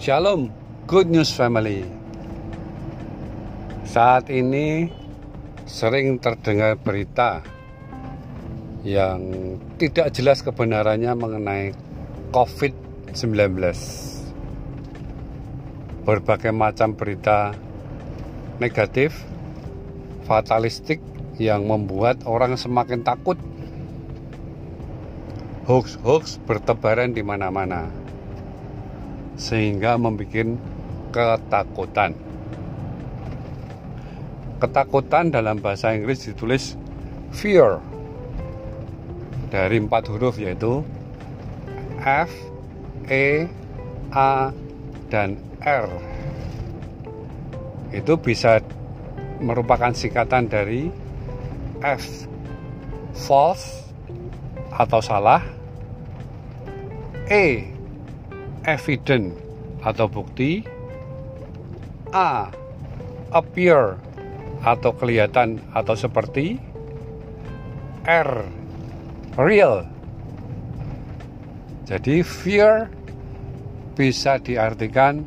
Shalom, good news family. Saat ini sering terdengar berita yang tidak jelas kebenarannya mengenai COVID-19. Berbagai macam berita negatif, fatalistik yang membuat orang semakin takut. Hoax-hoax bertebaran di mana-mana sehingga membuat ketakutan. Ketakutan dalam bahasa Inggris ditulis fear dari empat huruf yaitu F, E, A, dan R. Itu bisa merupakan singkatan dari F, false atau salah, E, evident atau bukti? A appear atau kelihatan atau seperti? R real. Jadi fear bisa diartikan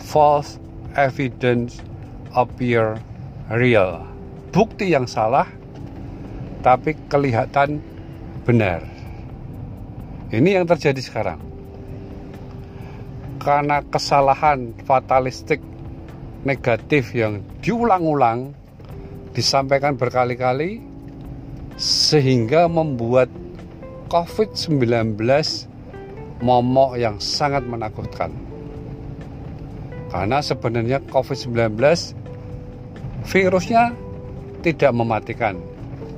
false evidence appear real. Bukti yang salah tapi kelihatan benar. Ini yang terjadi sekarang karena kesalahan fatalistik negatif yang diulang-ulang disampaikan berkali-kali sehingga membuat COVID-19 momok yang sangat menakutkan. Karena sebenarnya COVID-19 virusnya tidak mematikan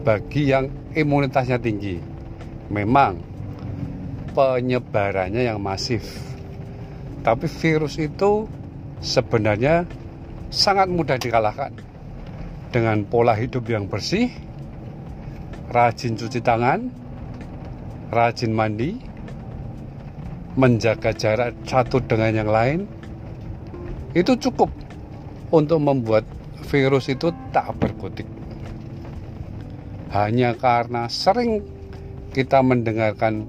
bagi yang imunitasnya tinggi. Memang penyebarannya yang masif tapi virus itu sebenarnya sangat mudah dikalahkan dengan pola hidup yang bersih, rajin cuci tangan, rajin mandi, menjaga jarak satu dengan yang lain. Itu cukup untuk membuat virus itu tak berkutik. Hanya karena sering kita mendengarkan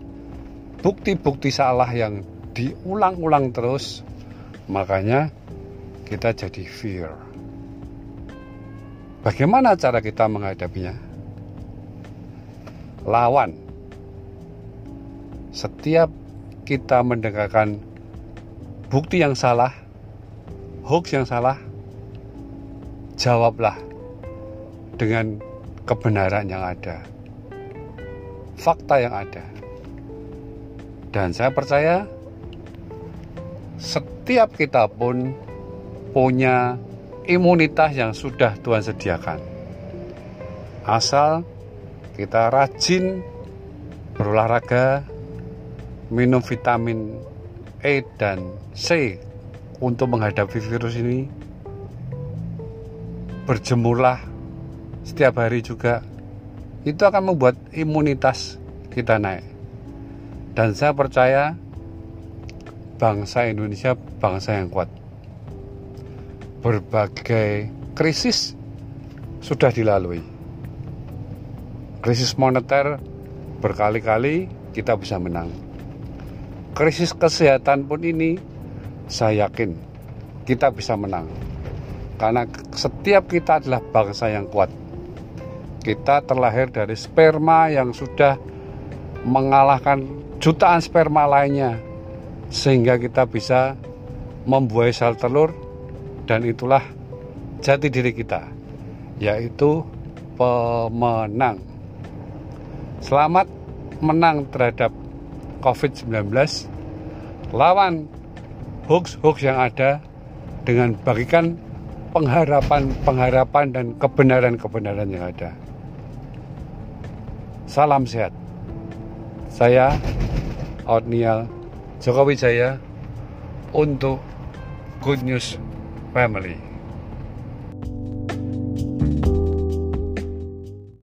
bukti-bukti salah yang diulang-ulang terus. Makanya kita jadi fear. Bagaimana cara kita menghadapinya? Lawan. Setiap kita mendengarkan bukti yang salah hoax yang salah jawablah dengan kebenaran yang ada fakta yang ada. Dan saya percaya setiap kita pun punya imunitas yang sudah Tuhan sediakan. Asal kita rajin berolahraga, minum vitamin E dan C untuk menghadapi virus ini. Berjemurlah setiap hari juga. Itu akan membuat imunitas kita naik. Dan saya percaya bangsa Indonesia bangsa yang kuat. Berbagai krisis sudah dilalui. Krisis moneter berkali-kali kita bisa menang. Krisis kesehatan pun ini saya yakin kita bisa menang. Karena setiap kita adalah bangsa yang kuat. Kita terlahir dari sperma yang sudah mengalahkan jutaan sperma lainnya sehingga kita bisa membuai sel telur dan itulah jati diri kita yaitu pemenang selamat menang terhadap COVID-19 lawan hoax-hoax yang ada dengan bagikan pengharapan-pengharapan dan kebenaran-kebenaran yang ada. Salam sehat. Saya Otniel Joko Wijaya untuk Good News Family.